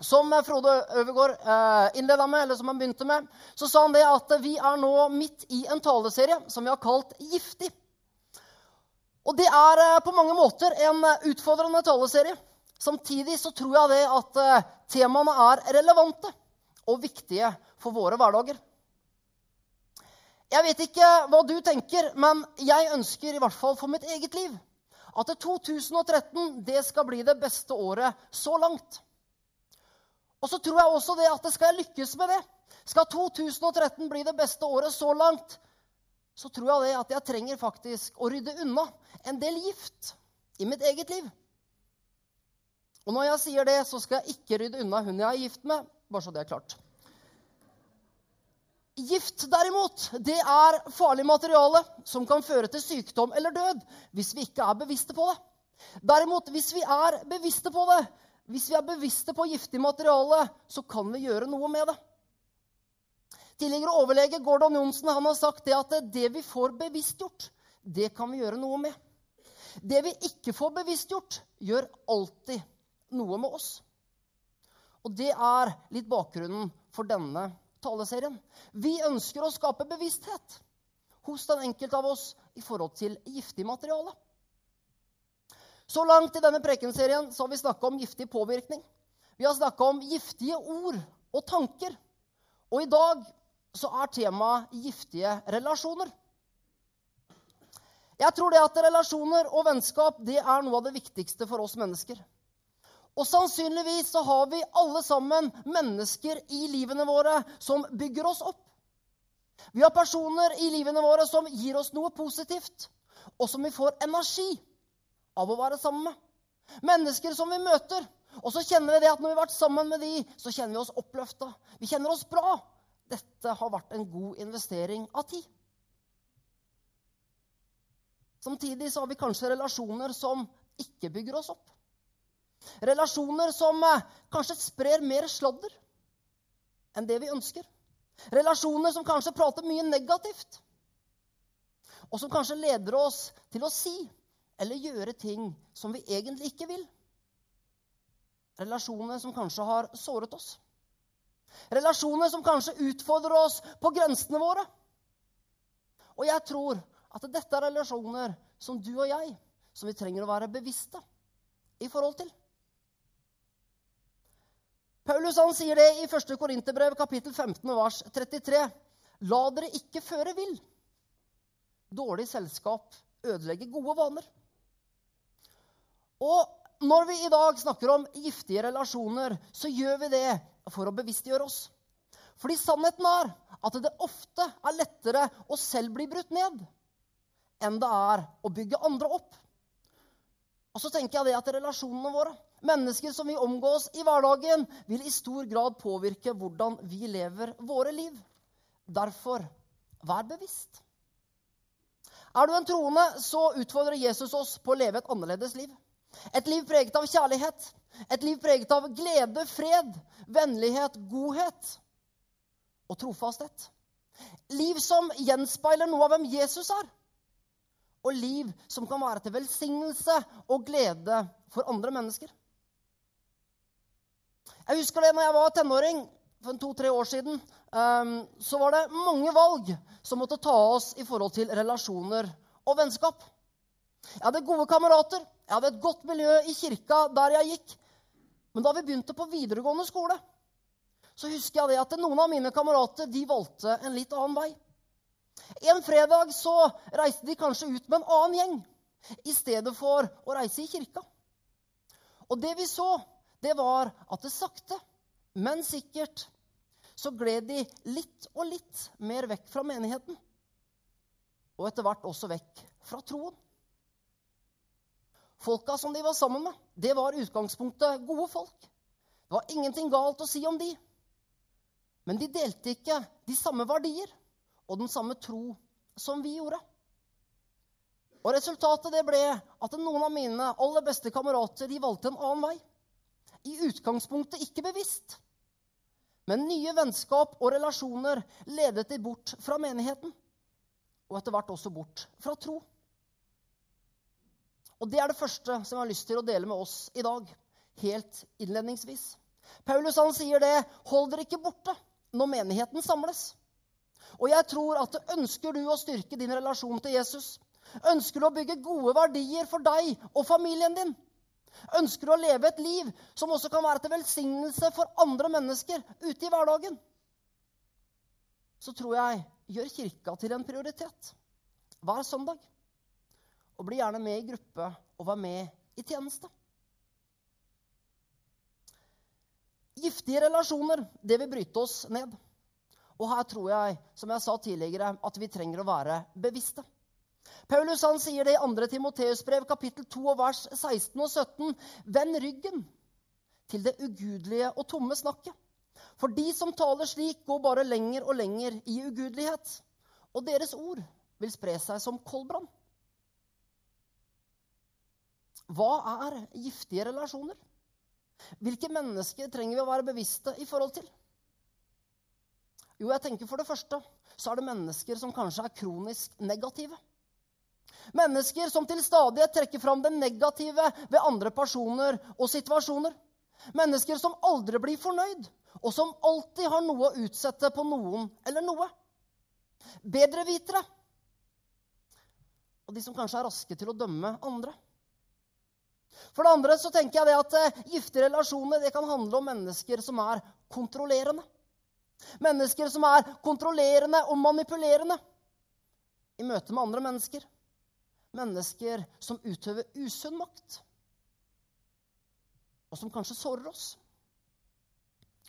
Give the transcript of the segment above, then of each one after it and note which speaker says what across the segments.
Speaker 1: Som Frode Øvergaard eh, innleda med, eller som han begynte med, så sa han det at vi er nå midt i en taleserie som vi har kalt Giftig. Og det er eh, på mange måter en utfordrende taleserie. Samtidig så tror jeg det at eh, temaene er relevante og viktige for våre hverdager. Jeg vet ikke hva du tenker, men jeg ønsker i hvert fall for mitt eget liv at 2013 det skal bli det beste året så langt. Og så tror jeg også det at det skal jeg lykkes med det. Skal 2013 bli det beste året så langt, så tror jeg det at jeg trenger faktisk å rydde unna en del gift i mitt eget liv. Og når jeg sier det, så skal jeg ikke rydde unna hun jeg er gift med. Bare så det er klart. Gift, derimot, det er farlig materiale som kan føre til sykdom eller død hvis vi ikke er bevisste på det. Derimot, hvis vi er bevisste på det, hvis vi er bevisste på giftig materiale, så kan vi gjøre noe med det. Tidligere overlege Gordon Johnsen har sagt det at det vi får bevisstgjort, det kan vi gjøre noe med. Det vi ikke får bevisstgjort, gjør alltid noe med oss. Og det er litt bakgrunnen for denne taleserien. Vi ønsker å skape bevissthet hos den enkelte av oss i forhold til giftig materiale. Så langt i denne prekenserien så har vi snakka om giftig påvirkning. Vi har snakka om giftige ord og tanker. Og i dag så er temaet giftige relasjoner. Jeg tror det at relasjoner og vennskap det er noe av det viktigste for oss mennesker. Og sannsynligvis så har vi alle sammen mennesker i livene våre som bygger oss opp. Vi har personer i livene våre som gir oss noe positivt, og som vi får energi av å være sammen med. Mennesker som vi møter. Og så kjenner vi det at når vi har vært sammen med de, så kjenner vi oss oppløfta. Vi kjenner oss bra. Dette har vært en god investering av tid. Samtidig så har vi kanskje relasjoner som ikke bygger oss opp. Relasjoner som eh, kanskje sprer mer sladder enn det vi ønsker. Relasjoner som kanskje prater mye negativt. Og som kanskje leder oss til å si eller gjøre ting som vi egentlig ikke vil. Relasjoner som kanskje har såret oss. Relasjoner som kanskje utfordrer oss på grensene våre. Og jeg tror at dette er relasjoner som du og jeg som vi trenger å være bevisste i forhold til. Paulus han sier det i 1. Korinterbrev kapittel 15 vers 33. La dere ikke føre vill. Dårlig selskap ødelegger gode vaner. Og når vi i dag snakker om giftige relasjoner, så gjør vi det for å bevisstgjøre oss. Fordi sannheten er at det ofte er lettere å selv bli brutt ned enn det er å bygge andre opp. Og så tenker jeg det at relasjonene våre Mennesker som vi omgås i hverdagen, vil i stor grad påvirke hvordan vi lever våre liv. Derfor vær bevisst. Er du en troende, så utfordrer Jesus oss på å leve et annerledes liv. Et liv preget av kjærlighet, et liv preget av glede, fred, vennlighet, godhet og trofasthet. Liv som gjenspeiler noe av hvem Jesus er. Og liv som kan være til velsignelse og glede for andre mennesker. Jeg husker det når jeg var tenåring for to-tre år siden. Um, så var det mange valg som måtte ta oss i forhold til relasjoner og vennskap. Jeg hadde gode kamerater, jeg hadde et godt miljø i kirka der jeg gikk. Men da vi begynte på videregående skole, så husker jeg det at noen av mine kamerater de valgte en litt annen vei. En fredag så reiste de kanskje ut med en annen gjeng i stedet for å reise i kirka. Og det vi så, det var at det sakte, men sikkert så gled de litt og litt mer vekk fra menigheten. Og etter hvert også vekk fra troen. Folka som de var sammen med, det var utgangspunktet gode folk. Det var ingenting galt å si om de. Men de delte ikke de samme verdier og den samme tro som vi gjorde. Og Resultatet det ble at noen av mine aller beste kamerater de valgte en annen vei i utgangspunktet ikke bevisst. Men nye vennskap og relasjoner ledet de bort fra menigheten. Og etter hvert også bort fra tro. Og Det er det første som jeg har lyst til å dele med oss i dag. Helt innledningsvis. Paulus han sier det hold dere ikke borte når menigheten samles. Og jeg tror at ønsker du å styrke din relasjon til Jesus, ønsker du å bygge gode verdier for deg og familien din, ønsker du å leve et liv som også kan være til velsignelse for andre mennesker ute i hverdagen, så tror jeg gjør kirka til en prioritet hver søndag. Og bli gjerne med i gruppe og være med i tjeneste. Giftige relasjoner det vil bryte oss ned. Og her tror jeg, som jeg sa tidligere, at vi trenger å være bevisste. Paulus han sier det i 2. Timoteus brev, kapittel 2, vers 16 og 17. Vend ryggen til det ugudelige og tomme snakket. For de som taler slik, går bare lenger og lenger i ugudelighet. Og deres ord vil spre seg som koldbrann. Hva er giftige relasjoner? Hvilke mennesker trenger vi å være bevisste i forhold til? Jo, jeg tenker For det første så er det mennesker som kanskje er kronisk negative. Mennesker som til stadighet trekker fram det negative ved andre personer og situasjoner. Mennesker som aldri blir fornøyd, og som alltid har noe å utsette på noen eller noe. Bedrevitere. Og de som kanskje er raske til å dømme andre. For det andre så tenker jeg det at gifte giftige relasjoner det kan handle om mennesker som er kontrollerende. Mennesker som er kontrollerende og manipulerende i møte med andre mennesker. Mennesker som utøver usunn makt, og som kanskje sårer oss.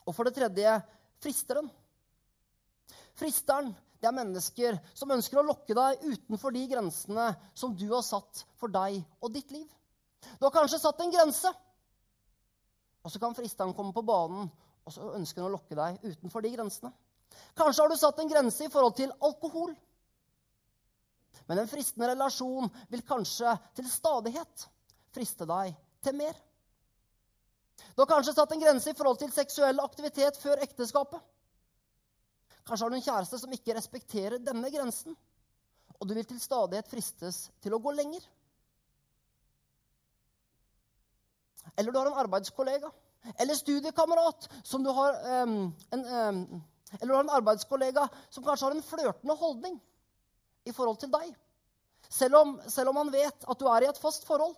Speaker 1: Og for det tredje fristeren. Fristeren det er mennesker som ønsker å lokke deg utenfor de grensene som du har satt for deg og ditt liv. Du har kanskje satt en grense, og så kan fristeren komme på banen og så ønsker å lokke deg utenfor de grensene. Kanskje har du satt en grense i forhold til alkohol. Men en fristende relasjon vil kanskje til stadighet friste deg til mer. Du har kanskje satt en grense i forhold til seksuell aktivitet før ekteskapet. Kanskje har du en kjæreste som ikke respekterer denne grensen, og du vil til stadighet fristes til å gå lenger. Eller du har en arbeidskollega eller studiekamerat som du har um, en, um, Eller du har en arbeidskollega som kanskje har en flørtende holdning i forhold til deg. Selv om, selv om han vet at du er i et fast forhold.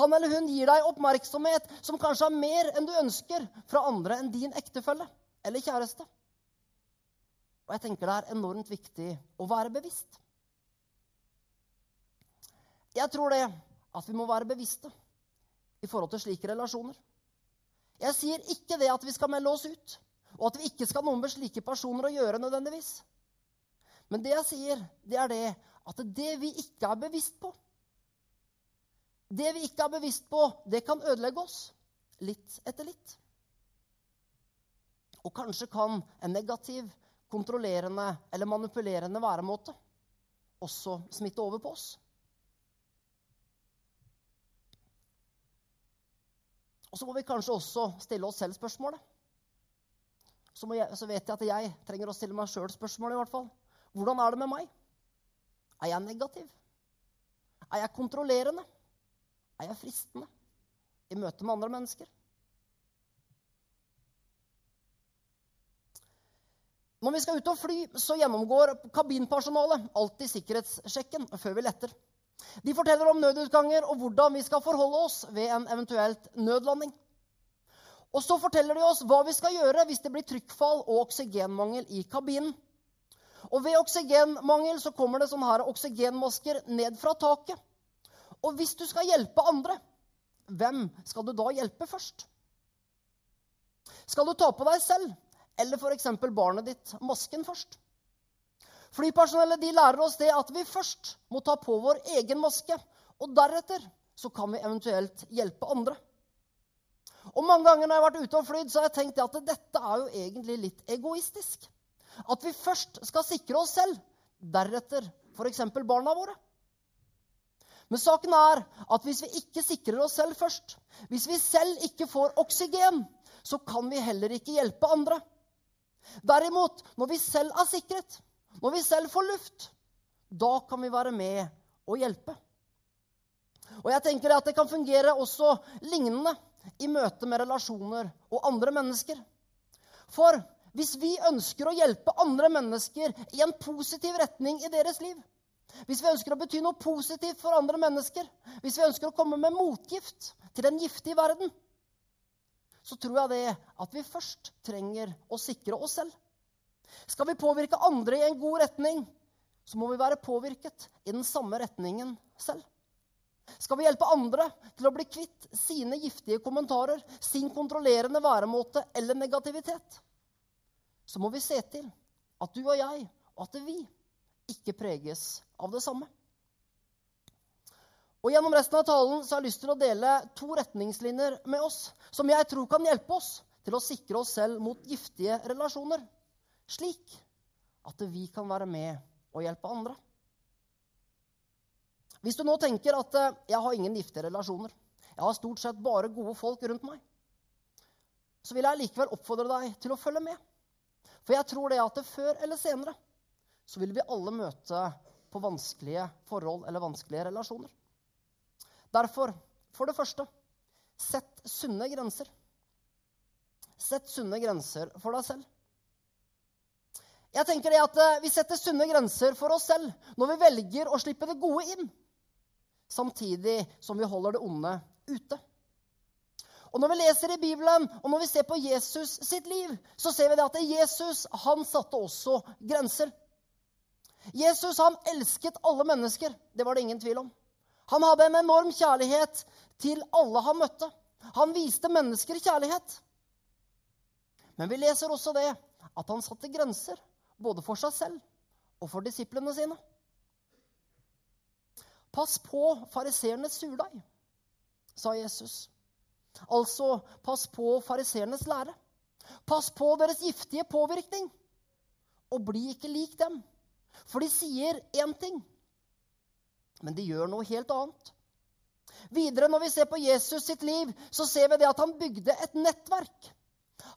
Speaker 1: Han eller hun gir deg oppmerksomhet som kanskje er mer enn du ønsker fra andre enn din ektefelle eller kjæreste. Og jeg tenker det er enormt viktig å være bevisst. Jeg tror det at vi må være bevisste i forhold til slike relasjoner. Jeg sier ikke det at vi skal melde oss ut, og at vi ikke skal ha noe med slike personer å gjøre nødvendigvis. Men det jeg sier, det er det at det vi ikke er bevisst på Det vi ikke er bevisst på, det kan ødelegge oss litt etter litt. Og kanskje kan en negativ, kontrollerende eller manipulerende væremåte også smitte over på oss. Og så må vi kanskje også stille oss selv spørsmålet. Så, jeg, så vet jeg at jeg trenger å stille meg sjøl spørsmålet. i hvert fall. Hvordan er det med meg? Er jeg negativ? Er jeg kontrollerende? Er jeg fristende i møte med andre mennesker? Når vi skal ut og fly, så gjennomgår kabinpersonalet alltid sikkerhetssjekken før vi letter. De forteller om nødutganger og hvordan vi skal forholde oss ved en eventuelt nødlanding. Og så forteller de oss hva vi skal gjøre hvis det blir trykkfall og oksygenmangel i kabinen. Og ved oksygenmangel så kommer det sånne her oksygenmasker ned fra taket. Og hvis du skal hjelpe andre, hvem skal du da hjelpe først? Skal du ta på deg selv eller f.eks. barnet ditt masken først? Flypersonellet de lærer oss det at vi først må ta på vår egen maske. Og deretter så kan vi eventuelt hjelpe andre. Og Mange ganger når jeg har vært ute og flydd, så har jeg tenkt at dette er jo egentlig litt egoistisk. At vi først skal sikre oss selv, deretter f.eks. barna våre. Men saken er at hvis vi ikke sikrer oss selv først, hvis vi selv ikke får oksygen, så kan vi heller ikke hjelpe andre. Derimot, når vi selv er sikret, når vi selv får luft, da kan vi være med og hjelpe. Og jeg tenker at Det kan fungere også lignende i møte med relasjoner og andre mennesker. For hvis vi ønsker å hjelpe andre mennesker i en positiv retning i deres liv, hvis vi ønsker å bety noe positivt for andre mennesker, hvis vi ønsker å komme med motgift til den giftige verden, så tror jeg det at vi først trenger å sikre oss selv. Skal vi påvirke andre i en god retning, så må vi være påvirket i den samme retningen selv. Skal vi hjelpe andre til å bli kvitt sine giftige kommentarer, sin kontrollerende væremåte eller negativitet, så må vi se til at du og jeg, og at vi, ikke preges av det samme. Og Gjennom resten av talen så har jeg lyst til å dele to retningslinjer med oss som jeg tror kan hjelpe oss til å sikre oss selv mot giftige relasjoner, slik at vi kan være med og hjelpe andre. Hvis du nå tenker at eh, jeg har ingen giftige relasjoner, jeg har stort sett bare gode folk rundt meg, så vil jeg likevel oppfordre deg til å følge med. For jeg tror det at det før eller senere så vil vi alle møte på vanskelige forhold eller vanskelige relasjoner. Derfor, for det første, sett sunne grenser. Sett sunne grenser for deg selv. Jeg tenker det at eh, Vi setter sunne grenser for oss selv når vi velger å slippe det gode inn, samtidig som vi holder det onde ute. Og Når vi leser i Bibelen og når vi ser på Jesus sitt liv, så ser vi det at Jesus han satte også grenser. Jesus han elsket alle mennesker. Det var det ingen tvil om. Han hadde en enorm kjærlighet til alle han møtte. Han viste mennesker kjærlighet. Men vi leser også det at han satte grenser både for seg selv og for disiplene sine. Pass på fariseernes surdeig, sa Jesus. Altså, pass på fariseernes lære. Pass på deres giftige påvirkning. Og bli ikke lik dem. For de sier én ting, men de gjør noe helt annet. Videre, når vi ser på Jesus sitt liv, så ser vi det at han bygde et nettverk.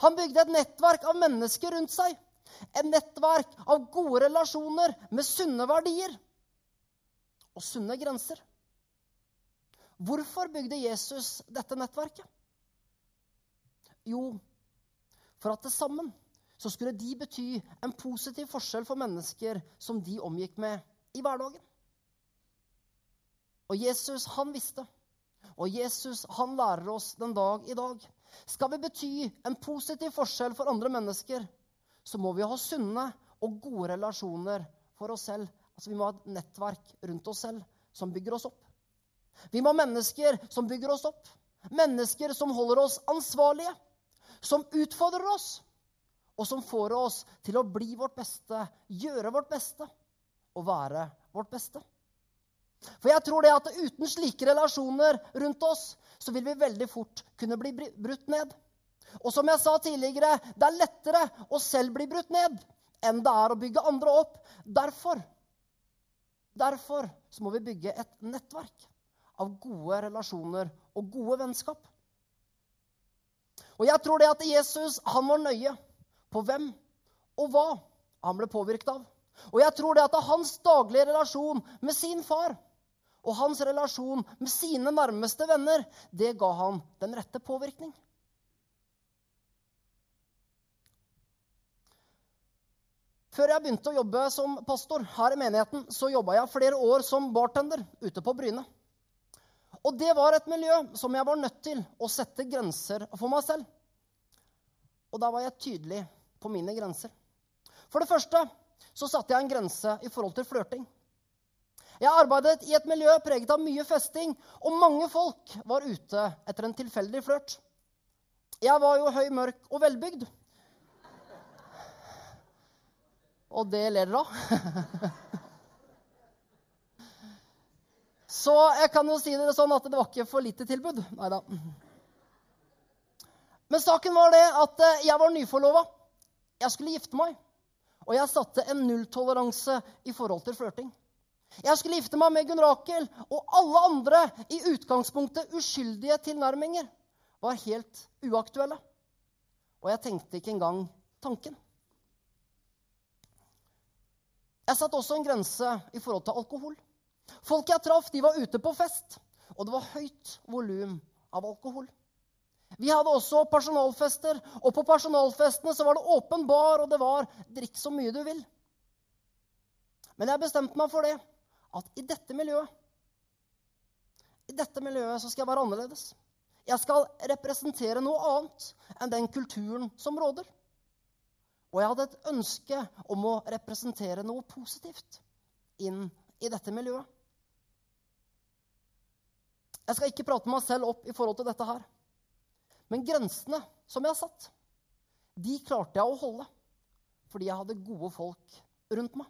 Speaker 1: Han bygde et nettverk av mennesker rundt seg. Et nettverk av gode relasjoner med sunne verdier og sunne grenser. Hvorfor bygde Jesus dette nettverket? Jo, for at til sammen så skulle de bety en positiv forskjell for mennesker som de omgikk med i hverdagen. Og Jesus, han visste. Og Jesus, han lærer oss den dag i dag. Skal vi bety en positiv forskjell for andre mennesker, så må vi ha sunne og gode relasjoner for oss selv. Altså Vi må ha et nettverk rundt oss selv som bygger oss opp. Vi må ha mennesker som bygger oss opp. Mennesker som holder oss ansvarlige. Som utfordrer oss, og som får oss til å bli vårt beste, gjøre vårt beste og være vårt beste. For jeg tror det at uten slike relasjoner rundt oss, så vil vi veldig fort kunne bli brutt ned. Og som jeg sa tidligere, det er lettere å selv bli brutt ned enn det er å bygge andre opp. Derfor, derfor så må vi bygge et nettverk av gode relasjoner og gode vennskap. Og jeg tror det at Jesus han var nøye på hvem og hva han ble påvirket av. Og jeg tror det at hans daglige relasjon med sin far og hans relasjon med sine nærmeste venner, det ga han den rette påvirkning. Før jeg begynte å jobbe som pastor her i menigheten, så jobba jeg flere år som bartender ute på Bryne. Og det var et miljø som jeg var nødt til å sette grenser for meg selv. Og da var jeg tydelig på mine grenser. For det første så satte jeg en grense i forhold til flørting. Jeg arbeidet i et miljø preget av mye festing, og mange folk var ute etter en tilfeldig flørt. Jeg var jo høy, mørk og velbygd. Og det ler dere av. Så jeg kan jo si dere sånn at det var ikke for lite tilbud. Nei da. Men saken var det at eh, jeg var nyforlova. Jeg skulle gifte meg. Og jeg satte en nulltoleranse i forhold til flørting. Jeg skulle gifte meg med Gunn Rakel, og alle andre i utgangspunktet uskyldige tilnærminger var helt uaktuelle. Og jeg tenkte ikke engang tanken. Jeg satte også en grense i forhold til alkohol. Folk jeg traff, de var ute på fest, og det var høyt volum av alkohol. Vi hadde også personalfester, og på personalfestene så var det åpen bar, og det var 'drikk så mye du vil'. Men jeg bestemte meg for det, at i dette miljøet i dette miljøet så skal jeg være annerledes. Jeg skal representere noe annet enn den kulturen som råder. Og jeg hadde et ønske om å representere noe positivt inn i dette miljøet. Jeg skal ikke prate meg selv opp i forhold til dette her. Men grensene som jeg har satt, de klarte jeg å holde fordi jeg hadde gode folk rundt meg.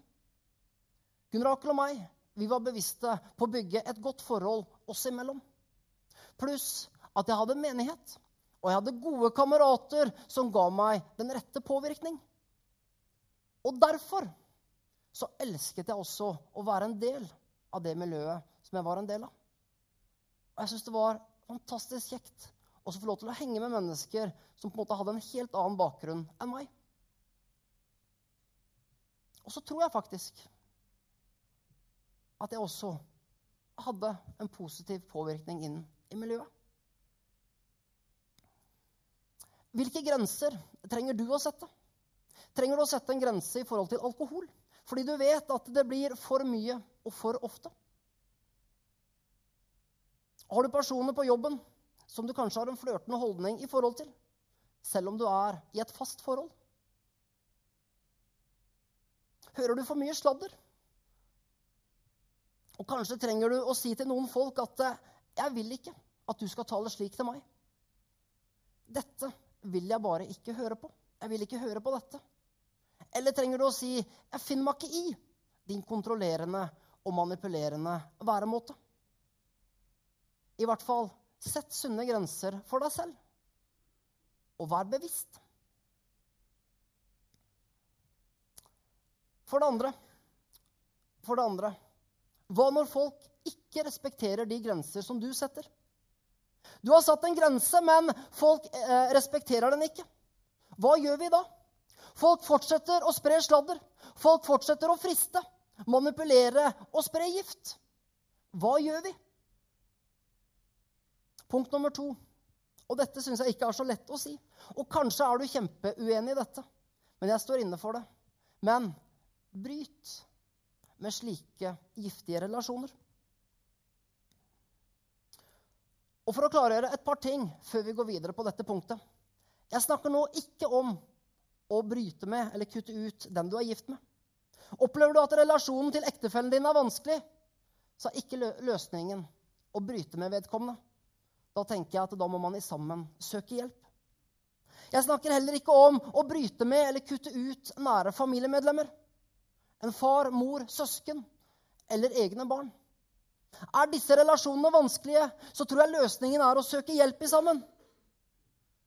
Speaker 1: Gunn Rakel og meg vi var bevisste på å bygge et godt forhold oss imellom. Pluss at jeg hadde menighet, og jeg hadde gode kamerater som ga meg den rette påvirkning. Og derfor så elsket jeg også å være en del av det miljøet som jeg var en del av. Og jeg syns det var fantastisk kjekt å få lov til å henge med mennesker som på en måte hadde en helt annen bakgrunn enn meg. Og så tror jeg faktisk at jeg også hadde en positiv påvirkning inn i miljøet. Hvilke grenser trenger du å sette? Trenger du å sette en grense i forhold til alkohol? Fordi du vet at det blir for mye og for ofte. Har du personer på jobben som du kanskje har en flørtende holdning i forhold til, selv om du er i et fast forhold? Hører du for mye sladder? Og kanskje trenger du å si til noen folk at eh, 'Jeg vil ikke at du skal tale slik til meg.' Dette vil jeg bare ikke høre på. Jeg vil ikke høre på dette. Eller trenger du å si 'Jeg finner meg ikke i din kontrollerende og manipulerende væremåte'? I hvert fall sett sunne grenser for deg selv. Og vær bevisst. For det andre For det andre hva når folk ikke respekterer de grenser som du setter? Du har satt en grense, men folk eh, respekterer den ikke. Hva gjør vi da? Folk fortsetter å spre sladder. Folk fortsetter å friste, manipulere og spre gift. Hva gjør vi? Punkt nummer to. Og dette syns jeg ikke er så lett å si. Og kanskje er du kjempeuenig i dette, men jeg står inne for det. Men bryt med slike giftige relasjoner. Og For å klargjøre et par ting før vi går videre på dette punktet. Jeg snakker nå ikke om å bryte med eller kutte ut den du er gift med. Opplever du at relasjonen til ektefellen din er vanskelig, så er ikke løsningen å bryte med vedkommende. Da tenker jeg at da må man i sammen søke hjelp. Jeg snakker heller ikke om å bryte med eller kutte ut nære familiemedlemmer en far, mor, søsken eller egne barn. Er disse relasjonene vanskelige, så tror jeg løsningen er å søke hjelp i sammen.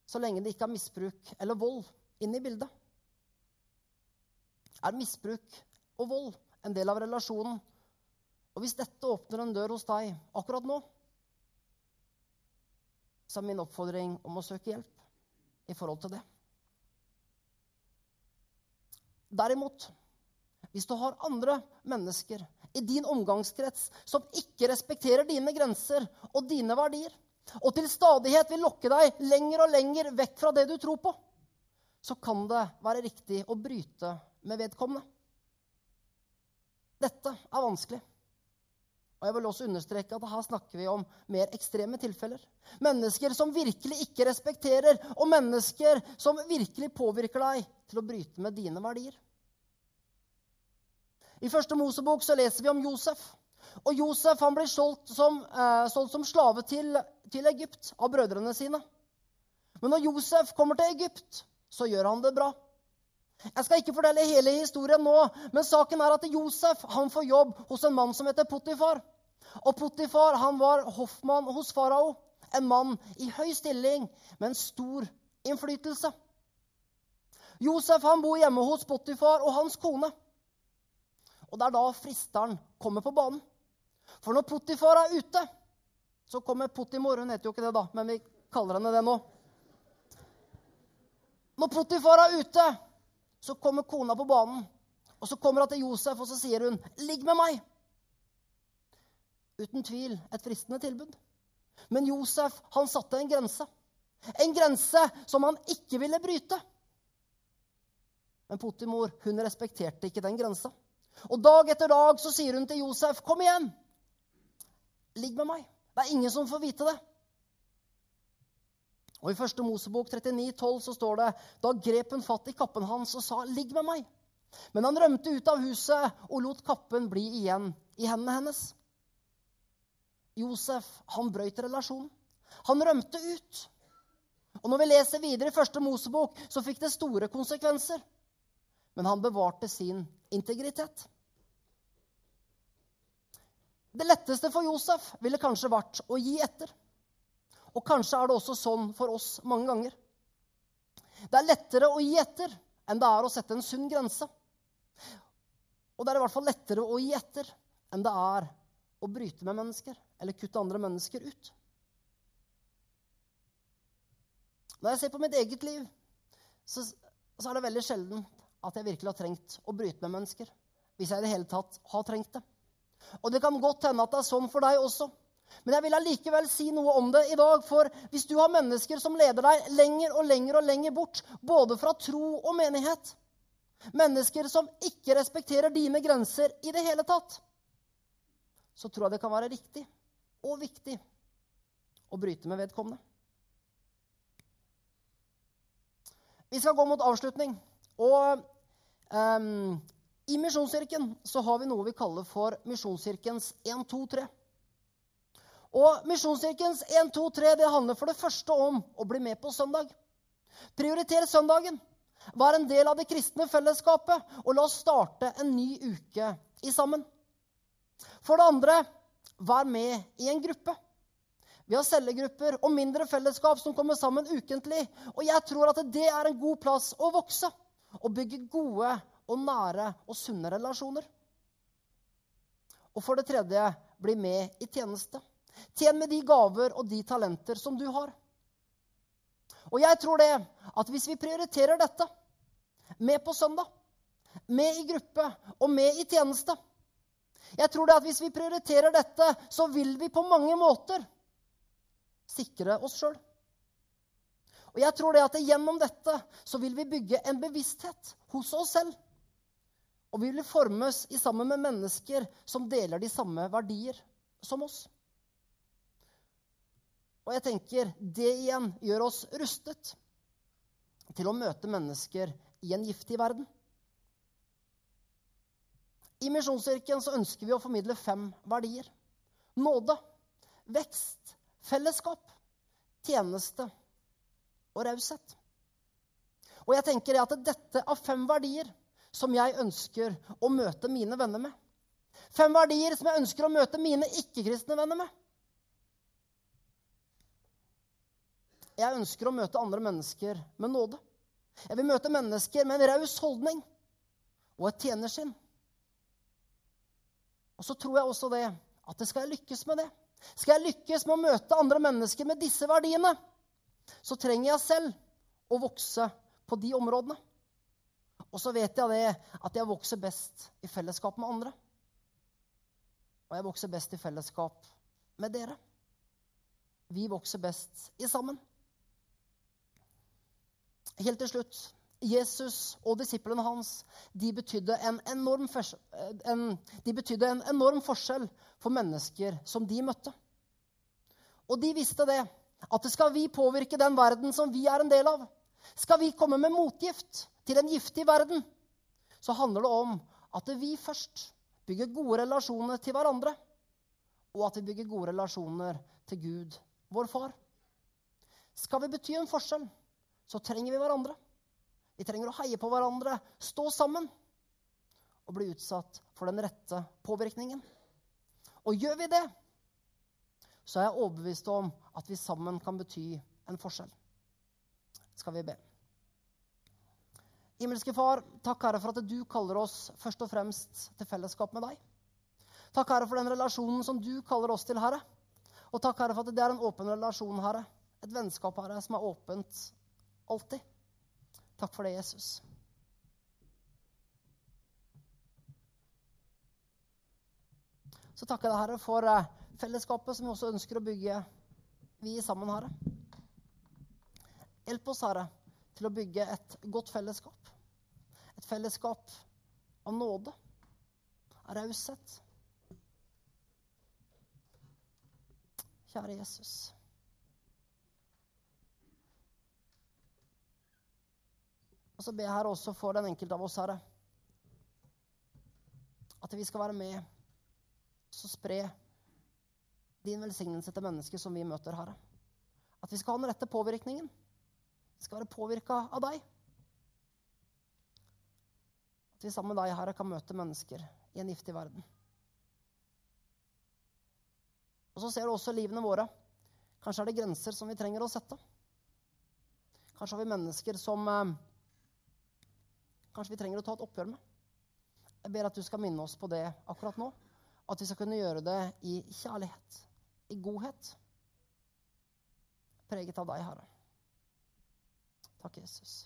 Speaker 1: Så lenge det ikke er misbruk eller vold inne i bildet. Er misbruk og vold en del av relasjonen? Og hvis dette åpner en dør hos deg akkurat nå, så er min oppfordring om å søke hjelp i forhold til det. Derimot hvis du har andre mennesker i din omgangskrets som ikke respekterer dine grenser og dine verdier, og til stadighet vil lokke deg lenger og lenger vekk fra det du tror på, så kan det være riktig å bryte med vedkommende. Dette er vanskelig. Og jeg vil også understreke at her snakker vi om mer ekstreme tilfeller. Mennesker som virkelig ikke respekterer, og mennesker som virkelig påvirker deg til å bryte med dine verdier. I første Mosebok så leser vi om Josef. Og Josef han blir solgt som, eh, solgt som slave til, til, Egypt av brødrene sine. Men når Josef kommer til Egypt, så gjør han det bra. Jeg skal ikke fortelle hele historien nå, men saken er at Josef han får jobb hos en mann som heter Potifar. Og Potifar han var hoffmann hos farao. En mann i høy stilling med en stor innflytelse. Josef han bor hjemme hos Potifar og hans kone. Og det er da fristeren kommer på banen. For når Potifar er ute, så kommer Potimor Hun heter jo ikke det, da, men vi kaller henne det nå. Når Potifar er ute, så kommer kona på banen. Og så kommer hun til Josef og så sier hun, 'Ligg med meg.' Uten tvil et fristende tilbud. Men Josef han satte en grense. En grense som han ikke ville bryte. Men Potimor hun respekterte ikke den grensa. Og dag etter dag så sier hun til Josef, 'Kom igjen! Ligg med meg.' Det er ingen som får vite det. Og I første Mosebok 39, 12, så står det da grep hun fatt i kappen hans og sa, 'Ligg med meg.' Men han rømte ut av huset og lot kappen bli igjen i hendene hennes. Josef han brøyt relasjonen. Han rømte ut. Og Når vi leser videre i første Mosebok, så fikk det store konsekvenser. Men han bevarte sin integritet. Det letteste for Josef ville kanskje vært å gi etter. Og kanskje er det også sånn for oss mange ganger. Det er lettere å gi etter enn det er å sette en sunn grense. Og det er i hvert fall lettere å gi etter enn det er å bryte med mennesker eller kutte andre mennesker ut. Når jeg ser på mitt eget liv, så, så er det veldig sjelden at jeg virkelig har trengt å bryte med mennesker. Hvis jeg i det hele tatt har trengt det. Og det kan godt hende at det er sånn for deg også. Men jeg vil allikevel si noe om det i dag. For hvis du har mennesker som leder deg lenger og lenger og lenger bort, både fra tro og menighet, mennesker som ikke respekterer dine grenser i det hele tatt, så tror jeg det kan være riktig og viktig å bryte med vedkommende. Vi skal gå mot avslutning. Og um, i Misjonskirken så har vi noe vi kaller for Misjonskirkens 1, 2, 3. Og Misjonskirkens 1, 2, 3 det handler for det første om å bli med på søndag. Prioriter søndagen. Vær en del av det kristne fellesskapet, og la oss starte en ny uke i sammen. For det andre, vær med i en gruppe. Vi har cellegrupper og mindre fellesskap som kommer sammen ukentlig. Og jeg tror at det er en god plass å vokse og bygge gode og nære og sunne relasjoner. Og for det tredje, bli med i tjeneste. Tjen med de gaver og de talenter som du har. Og jeg tror det at hvis vi prioriterer dette, med på søndag, med i gruppe og med i tjeneste Jeg tror det at hvis vi prioriterer dette, så vil vi på mange måter sikre oss sjøl. Og jeg tror det at gjennom dette så vil vi bygge en bevissthet hos oss selv. Og vi vil formes i sammen med mennesker som deler de samme verdier som oss. Og jeg tenker det igjen gjør oss rustet til å møte mennesker i en giftig verden. I Misjonskirken så ønsker vi å formidle fem verdier. Nåde, vekst, fellesskap, tjeneste og raushet. Og jeg tenker at dette er fem verdier som jeg ønsker å møte mine venner med. Fem verdier som jeg ønsker å møte mine ikke-kristne venner med. Jeg ønsker å møte andre mennesker med nåde. Jeg vil møte mennesker med en raus holdning og et tjenersinn. Og så tror jeg også det at det skal jeg lykkes med det. Skal jeg lykkes med å møte andre mennesker med disse verdiene, så trenger jeg selv å vokse på de områdene. Og så vet jeg det at jeg vokser best i fellesskap med andre. Og jeg vokser best i fellesskap med dere. Vi vokser best i sammen. Helt til slutt Jesus og disiplene hans de betydde en, enorm, en, de betydde en enorm forskjell for mennesker som de møtte. Og de visste det, at skal vi påvirke den verden som vi er en del av, skal vi komme med motgift til en giftig verden, så handler det om at vi først bygger gode relasjoner til hverandre, og at vi bygger gode relasjoner til Gud, vår far. Skal vi bety en forskjell, så trenger vi hverandre. Vi trenger å heie på hverandre, stå sammen og bli utsatt for den rette påvirkningen. Og gjør vi det, så er jeg overbevist om at vi sammen kan bety en forskjell. Skal vi be. Himmelske Far, takk, Herre, for at du kaller oss først og fremst til fellesskap med deg. Takk, Herre, for den relasjonen som du kaller oss til, Herre. Og takk, Herre, for at det er en åpen relasjon, Herre. Et vennskap, Herre, som er åpent alltid. Takk for det, Jesus. Så takker jeg deg, Herre, for eh, fellesskapet som vi også ønsker å bygge, vi sammen, Herre. Hjelp oss, Herre, til å bygge et godt fellesskap. Et fellesskap av nåde, av raushet. Kjære Jesus. Så ber jeg her også for den enkelte av oss, Herre, at vi skal være med og spre din velsignelse til mennesker som vi møter, Herre. At vi skal ha den rette påvirkningen. Vi skal være påvirka av deg. At vi sammen med deg, Herre, kan møte mennesker i en giftig verden. Og så ser du også livene våre. Kanskje er det grenser som vi trenger å sette. Kanskje har vi mennesker som eh, Kanskje vi trenger å ta et oppgjør med. Jeg ber at du skal minne oss på det akkurat nå. At vi skal kunne gjøre det i kjærlighet, i godhet. Preget av deg, Herre. Takk, Jesus.